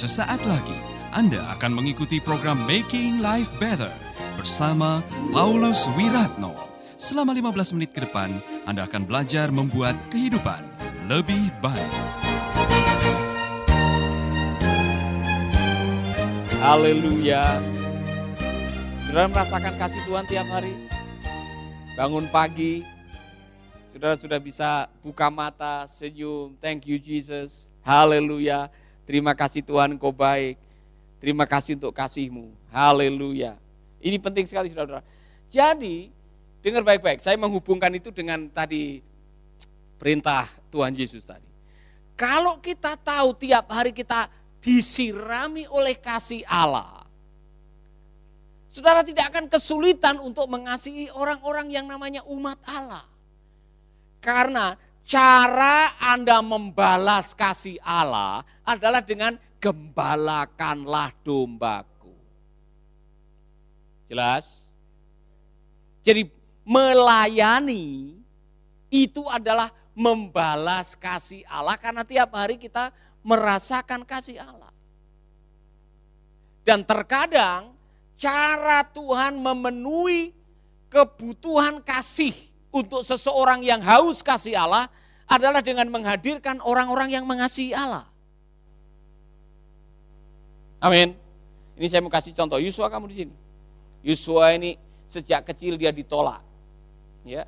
Sesaat lagi Anda akan mengikuti program Making Life Better bersama Paulus Wiratno. Selama 15 menit ke depan, Anda akan belajar membuat kehidupan lebih baik. Haleluya. Saudara merasakan kasih Tuhan tiap hari? Bangun pagi, saudara sudah bisa buka mata, senyum, thank you Jesus, haleluya. Terima kasih Tuhan engkau baik, terima kasih untuk kasihmu, haleluya. Ini penting sekali saudara. Jadi, dengar baik-baik, saya menghubungkan itu dengan tadi perintah Tuhan Yesus tadi. Kalau kita tahu tiap hari kita disirami oleh kasih Allah, saudara tidak akan kesulitan untuk mengasihi orang-orang yang namanya umat Allah. Karena cara Anda membalas kasih Allah adalah dengan gembalakanlah dombaku. Jelas? Jadi melayani itu adalah membalas kasih Allah karena tiap hari kita merasakan kasih Allah. Dan terkadang cara Tuhan memenuhi kebutuhan kasih untuk seseorang yang haus kasih Allah adalah dengan menghadirkan orang-orang yang mengasihi Allah. Amin. Ini saya mau kasih contoh. Yusua kamu di sini. Yusua ini sejak kecil dia ditolak. Ya.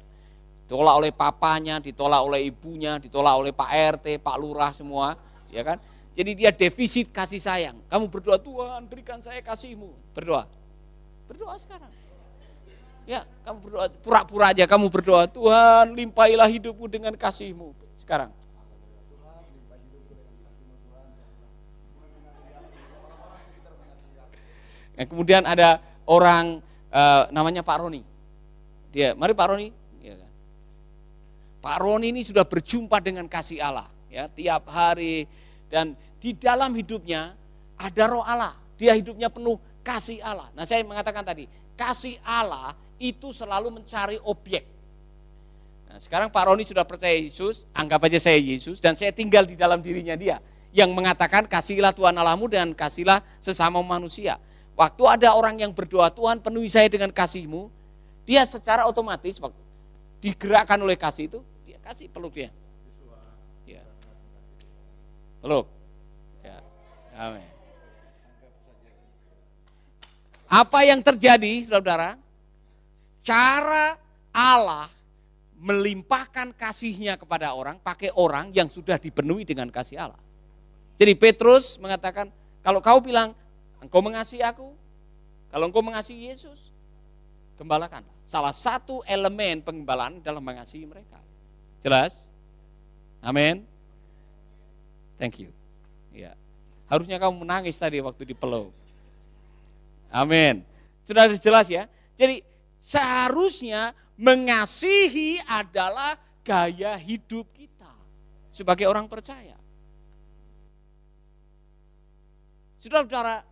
Ditolak oleh papanya, ditolak oleh ibunya, ditolak oleh Pak RT, Pak Lurah semua, ya kan? Jadi dia defisit kasih sayang. Kamu berdoa, Tuhan berikan saya kasihmu. Berdoa. Berdoa sekarang. Ya, kamu berdoa, pura-pura aja kamu berdoa, Tuhan limpahilah hidupmu dengan kasihmu. Sekarang. Nah, kemudian ada orang uh, namanya Pak Roni. Dia, mari Pak Roni. Ya kan? Pak Roni ini sudah berjumpa dengan kasih Allah, ya tiap hari dan di dalam hidupnya ada roh Allah. Dia hidupnya penuh kasih Allah. Nah saya mengatakan tadi, kasih Allah itu selalu mencari objek. Nah, sekarang Pak Roni sudah percaya Yesus, anggap aja saya Yesus dan saya tinggal di dalam dirinya dia yang mengatakan kasihlah Tuhan Allahmu dan kasihlah sesama manusia. Waktu ada orang yang berdoa, Tuhan penuhi saya dengan kasihmu, dia secara otomatis waktu digerakkan oleh kasih itu, dia kasih peluk dia. Ya. Peluk. Ya. Amin. Apa yang terjadi, saudara? Cara Allah melimpahkan kasihnya kepada orang, pakai orang yang sudah dipenuhi dengan kasih Allah. Jadi Petrus mengatakan, kalau kau bilang Engkau mengasihi aku, kalau engkau mengasihi Yesus, gembalakan. Salah satu elemen penggembalaan dalam mengasihi mereka. Jelas? Amin. Thank you. Ya. Harusnya kamu menangis tadi waktu dipeluk. Amin. Sudah jelas ya? Jadi seharusnya mengasihi adalah gaya hidup kita sebagai orang percaya. Saudara-saudara,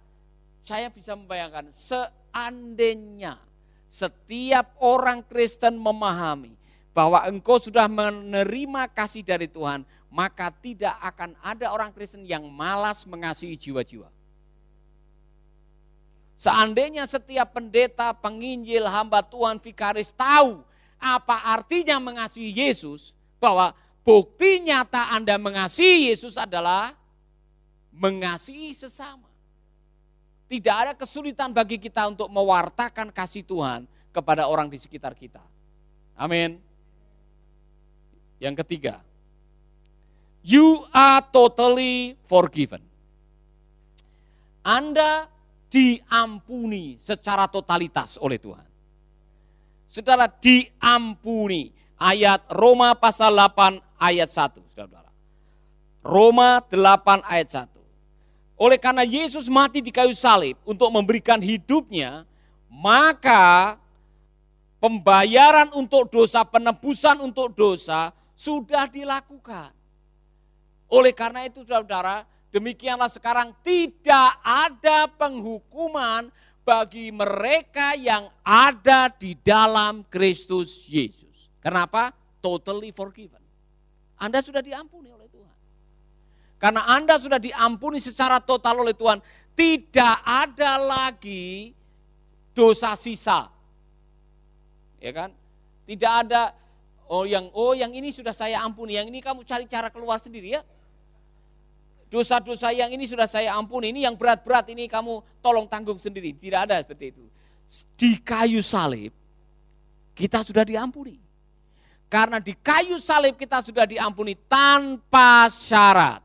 saya bisa membayangkan seandainya setiap orang Kristen memahami bahwa engkau sudah menerima kasih dari Tuhan, maka tidak akan ada orang Kristen yang malas mengasihi jiwa-jiwa. Seandainya setiap pendeta, penginjil, hamba Tuhan, vikaris tahu apa artinya mengasihi Yesus, bahwa bukti nyata Anda mengasihi Yesus adalah mengasihi sesama. Tidak ada kesulitan bagi kita untuk mewartakan kasih Tuhan kepada orang di sekitar kita. Amin. Yang ketiga, you are totally forgiven. Anda diampuni secara totalitas oleh Tuhan. Saudara diampuni. Ayat Roma pasal 8 ayat 1, Saudara. Roma 8 ayat 1. Oleh karena Yesus mati di kayu salib untuk memberikan hidupnya, maka pembayaran untuk dosa, penebusan untuk dosa sudah dilakukan. Oleh karena itu saudara, demikianlah sekarang tidak ada penghukuman bagi mereka yang ada di dalam Kristus Yesus. Kenapa? Totally forgiven. Anda sudah diampuni oleh Tuhan. Karena Anda sudah diampuni secara total oleh Tuhan, tidak ada lagi dosa sisa. Ya kan? Tidak ada oh yang oh yang ini sudah saya ampuni, yang ini kamu cari cara keluar sendiri ya. Dosa-dosa yang ini sudah saya ampuni, ini yang berat-berat ini kamu tolong tanggung sendiri. Tidak ada seperti itu. Di kayu salib kita sudah diampuni. Karena di kayu salib kita sudah diampuni tanpa syarat.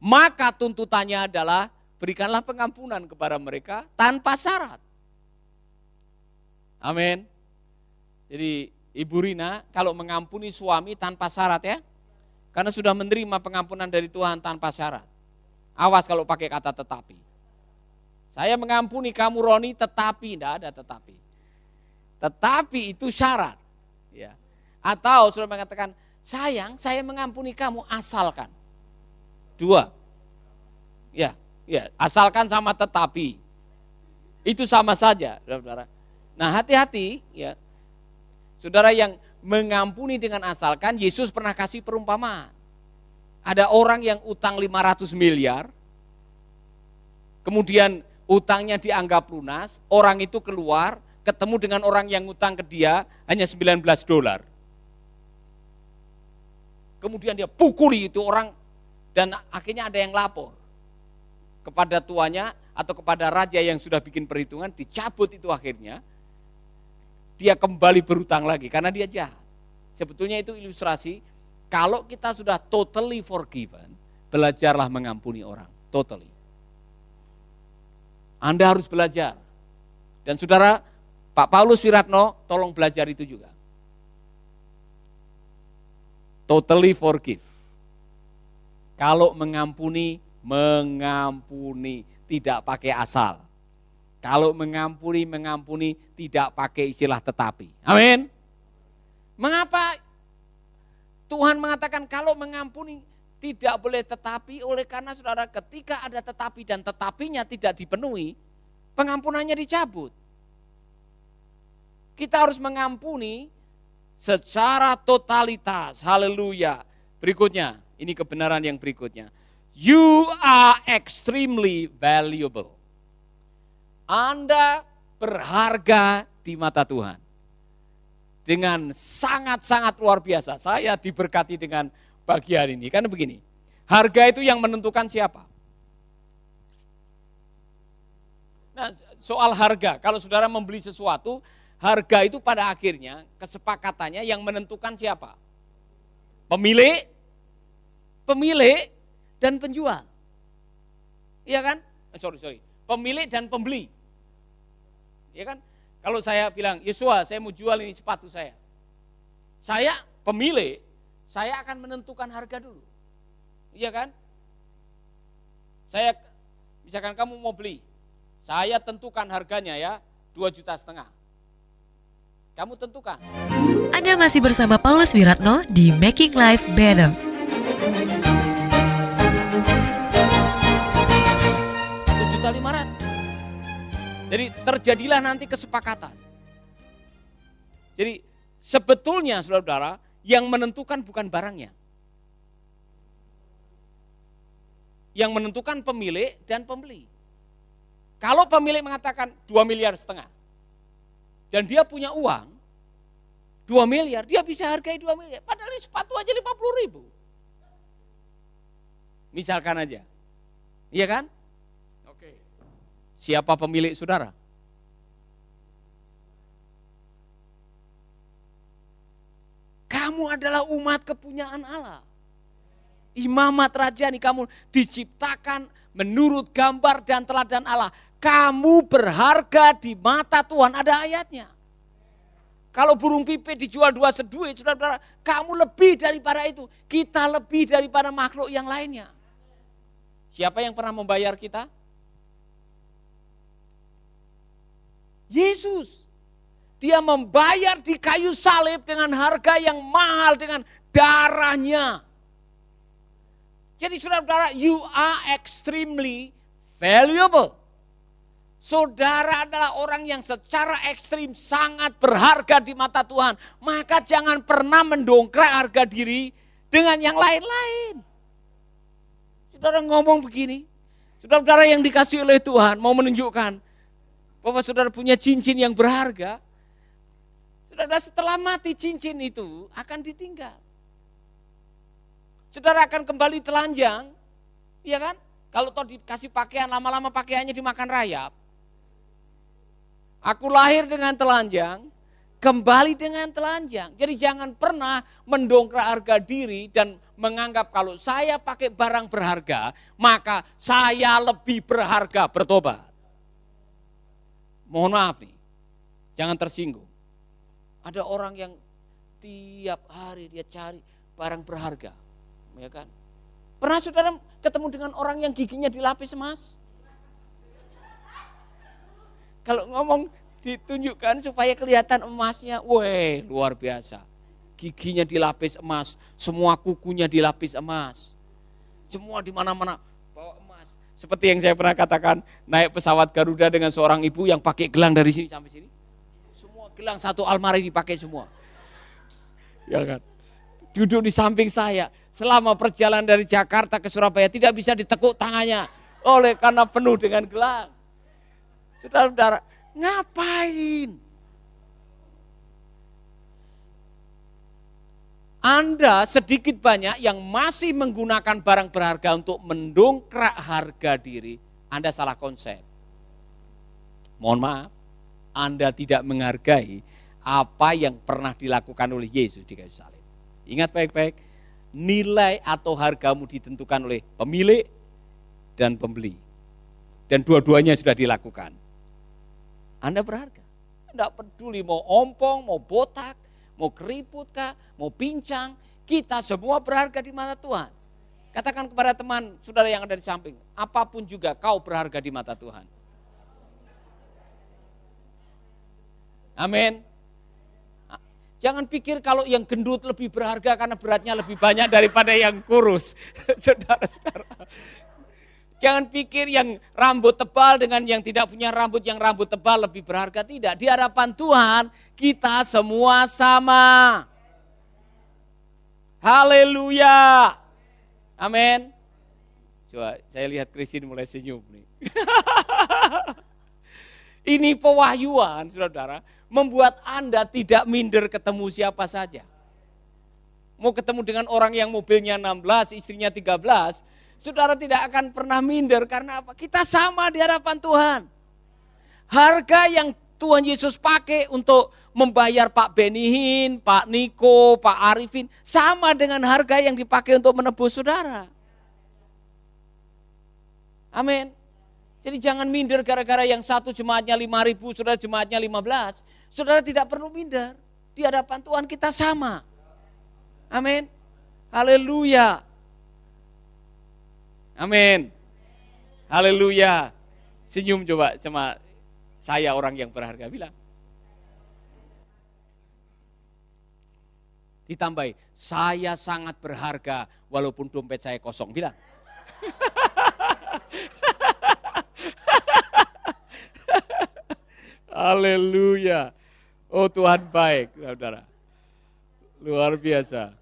Maka tuntutannya adalah berikanlah pengampunan kepada mereka tanpa syarat. Amin. Jadi Ibu Rina kalau mengampuni suami tanpa syarat ya. Karena sudah menerima pengampunan dari Tuhan tanpa syarat. Awas kalau pakai kata tetapi. Saya mengampuni kamu Roni tetapi, tidak ada tetapi. Tetapi itu syarat. Ya. Atau sudah mengatakan, sayang saya mengampuni kamu asalkan. Dua. Ya, ya, asalkan sama tetapi. Itu sama saja, Saudara. Nah, hati-hati ya. Saudara yang mengampuni dengan asalkan, Yesus pernah kasih perumpamaan. Ada orang yang utang 500 miliar, kemudian utangnya dianggap lunas, orang itu keluar, ketemu dengan orang yang utang ke dia hanya 19 dolar. Kemudian dia pukuli itu orang dan akhirnya ada yang lapor kepada tuanya atau kepada raja yang sudah bikin perhitungan, dicabut itu akhirnya, dia kembali berutang lagi karena dia jahat. Sebetulnya itu ilustrasi, kalau kita sudah totally forgiven, belajarlah mengampuni orang, totally. Anda harus belajar. Dan saudara, Pak Paulus Wiratno, tolong belajar itu juga. Totally forgive. Kalau mengampuni, mengampuni, tidak pakai asal. Kalau mengampuni, mengampuni, tidak pakai istilah tetapi. Amin. Mengapa Tuhan mengatakan kalau mengampuni tidak boleh tetapi oleh karena saudara ketika ada tetapi dan tetapinya tidak dipenuhi, pengampunannya dicabut. Kita harus mengampuni secara totalitas. Haleluya. Berikutnya, ini kebenaran yang berikutnya. You are extremely valuable. Anda berharga di mata Tuhan. Dengan sangat-sangat luar biasa. Saya diberkati dengan bagian ini. Karena begini, harga itu yang menentukan siapa? Nah, soal harga, kalau saudara membeli sesuatu, harga itu pada akhirnya kesepakatannya yang menentukan siapa? Pemilik, pemilik dan penjual. Iya kan? Eh, sorry, sorry. Pemilik dan pembeli. Iya kan? Kalau saya bilang, Yesua saya mau jual ini sepatu saya. Saya pemilik, saya akan menentukan harga dulu. Iya kan? Saya, misalkan kamu mau beli, saya tentukan harganya ya, 2 juta setengah. Kamu tentukan. Anda masih bersama Paulus Wiratno di Making Life Better. Jadi terjadilah nanti kesepakatan. Jadi sebetulnya saudara-saudara yang menentukan bukan barangnya. Yang menentukan pemilik dan pembeli. Kalau pemilik mengatakan 2 miliar setengah, dan dia punya uang 2 miliar, dia bisa hargai 2 miliar. Padahal ini sepatu aja 50 ribu. Misalkan aja. Iya kan? Siapa pemilik saudara? Kamu adalah umat kepunyaan Allah. Imamat raja nih kamu diciptakan menurut gambar dan teladan Allah. Kamu berharga di mata Tuhan, ada ayatnya. Kalau burung pipit dijual dua seduit, saudara-saudara, kamu lebih daripada itu. Kita lebih daripada makhluk yang lainnya. Siapa yang pernah membayar kita? Yesus. Dia membayar di kayu salib dengan harga yang mahal dengan darahnya. Jadi saudara-saudara, you are extremely valuable. Saudara adalah orang yang secara ekstrim sangat berharga di mata Tuhan. Maka jangan pernah mendongkrak harga diri dengan yang lain-lain. Saudara ngomong begini, saudara-saudara yang dikasih oleh Tuhan mau menunjukkan bahwa saudara punya cincin yang berharga, saudara setelah mati cincin itu akan ditinggal. Saudara akan kembali telanjang, iya kan? Kalau toh dikasih pakaian, lama-lama pakaiannya dimakan rayap. Aku lahir dengan telanjang, kembali dengan telanjang. Jadi jangan pernah mendongkrak harga diri dan menganggap kalau saya pakai barang berharga, maka saya lebih berharga bertobat. Mohon maaf nih, jangan tersinggung. Ada orang yang tiap hari dia cari barang berharga ya kan? Pernah saudara ketemu dengan orang yang giginya dilapis emas? Kalau ngomong ditunjukkan supaya kelihatan emasnya, weh luar biasa. Giginya dilapis emas, semua kukunya dilapis emas. Semua di mana-mana bawa emas. Seperti yang saya pernah katakan, naik pesawat Garuda dengan seorang ibu yang pakai gelang dari sini sampai sini. Semua gelang satu almari dipakai semua. Ya kan? Duduk di samping saya, selama perjalanan dari Jakarta ke Surabaya tidak bisa ditekuk tangannya oleh karena penuh dengan gelang. Saudara-saudara, ngapain? Anda sedikit banyak yang masih menggunakan barang berharga untuk mendongkrak harga diri, Anda salah konsep. Mohon maaf, Anda tidak menghargai apa yang pernah dilakukan oleh Yesus di kayu salib. Ingat baik-baik, nilai atau hargamu ditentukan oleh pemilik dan pembeli. Dan dua-duanya sudah dilakukan. Anda berharga. Tidak peduli mau ompong, mau botak, mau keriput kah, mau pincang. Kita semua berharga di mata Tuhan. Katakan kepada teman saudara yang ada di samping, apa pun juga kau berharga di mata Tuhan. Amin. Jangan pikir kalau yang gendut lebih berharga karena beratnya lebih banyak daripada yang kurus. Saudara-saudara. Jangan pikir yang rambut tebal dengan yang tidak punya rambut, yang rambut tebal lebih berharga. Tidak, di hadapan Tuhan kita semua sama. Haleluya. Amin. Coba saya lihat Kristin mulai senyum nih. Ini pewahyuan, saudara membuat Anda tidak minder ketemu siapa saja. Mau ketemu dengan orang yang mobilnya 16, istrinya 13, saudara tidak akan pernah minder karena apa? Kita sama di hadapan Tuhan. Harga yang Tuhan Yesus pakai untuk membayar Pak Benihin, Pak Niko, Pak Arifin, sama dengan harga yang dipakai untuk menebus saudara. Amin. Jadi jangan minder gara-gara yang satu jemaatnya 5 ribu, saudara jemaatnya 15. Saudara tidak perlu minder. Di hadapan Tuhan kita sama. Amin. Haleluya. Amin. Haleluya. Senyum coba sama saya orang yang berharga bilang. Ditambahi, saya sangat berharga walaupun dompet saya kosong. Bilang. Haleluya. Oh Tuhan baik, saudara. Luar biasa.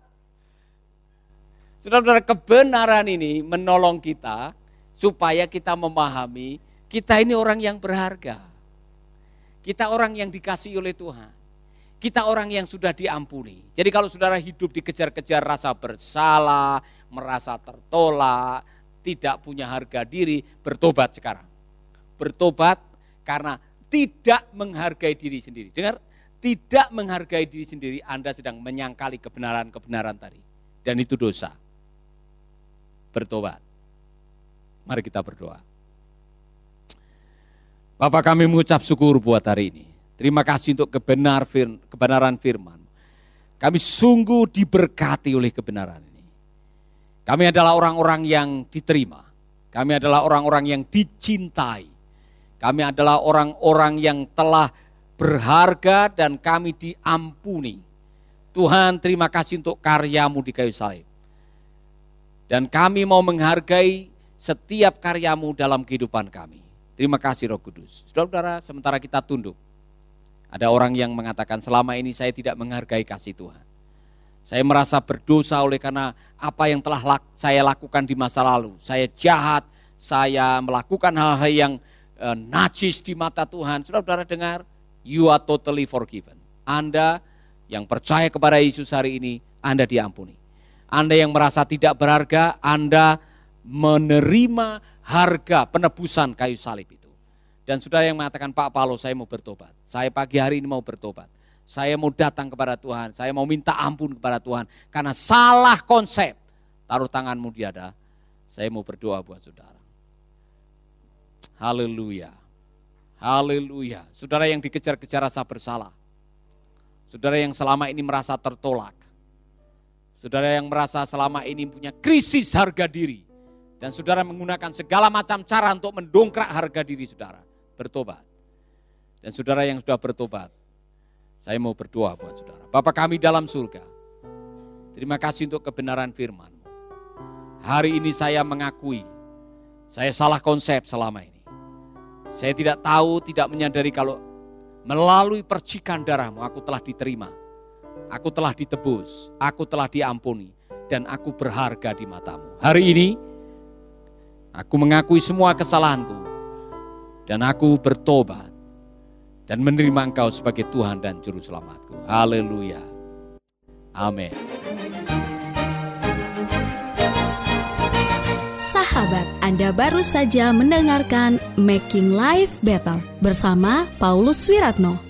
Saudara-saudara, kebenaran ini menolong kita supaya kita memahami kita ini orang yang berharga. Kita orang yang dikasih oleh Tuhan. Kita orang yang sudah diampuni. Jadi kalau saudara hidup dikejar-kejar rasa bersalah, merasa tertolak, tidak punya harga diri, bertobat sekarang. Bertobat karena tidak menghargai diri sendiri. Dengar, tidak menghargai diri sendiri, Anda sedang menyangkali kebenaran-kebenaran tadi. Dan itu dosa. Bertobat. Mari kita berdoa. Bapak kami mengucap syukur buat hari ini. Terima kasih untuk kebenar, kebenaran firman. Kami sungguh diberkati oleh kebenaran ini. Kami adalah orang-orang yang diterima. Kami adalah orang-orang yang dicintai. Kami adalah orang-orang yang telah berharga dan kami diampuni. Tuhan terima kasih untuk karyamu di kayu salib. Dan kami mau menghargai setiap karyamu dalam kehidupan kami. Terima kasih Roh Kudus. Saudara-saudara, sementara kita tunduk. Ada orang yang mengatakan selama ini saya tidak menghargai kasih Tuhan. Saya merasa berdosa oleh karena apa yang telah saya lakukan di masa lalu. Saya jahat, saya melakukan hal-hal yang uh, najis di mata Tuhan. Saudara-saudara dengar, you are totally forgiven. Anda yang percaya kepada Yesus hari ini, Anda diampuni. Anda yang merasa tidak berharga, Anda menerima harga penebusan kayu salib itu. Dan saudara yang mengatakan, Pak Paulo saya mau bertobat. Saya pagi hari ini mau bertobat. Saya mau datang kepada Tuhan, saya mau minta ampun kepada Tuhan. Karena salah konsep. Taruh tanganmu di dada, saya mau berdoa buat saudara. Haleluya. Haleluya. Saudara yang dikejar-kejar rasa bersalah. Saudara yang selama ini merasa tertolak. Saudara yang merasa selama ini punya krisis harga diri. Dan saudara menggunakan segala macam cara untuk mendongkrak harga diri saudara. Bertobat. Dan saudara yang sudah bertobat, saya mau berdoa buat saudara. Bapak kami dalam surga, terima kasih untuk kebenaran firman. Hari ini saya mengakui, saya salah konsep selama ini. Saya tidak tahu, tidak menyadari kalau melalui percikan darahmu aku telah diterima. Aku telah ditebus, aku telah diampuni, dan aku berharga di matamu. Hari ini, aku mengakui semua kesalahanku, dan aku bertobat dan menerima Engkau sebagai Tuhan dan Juru Selamatku. Haleluya. Amin. Sahabat, Anda baru saja mendengarkan Making Life Better bersama Paulus Wiratno.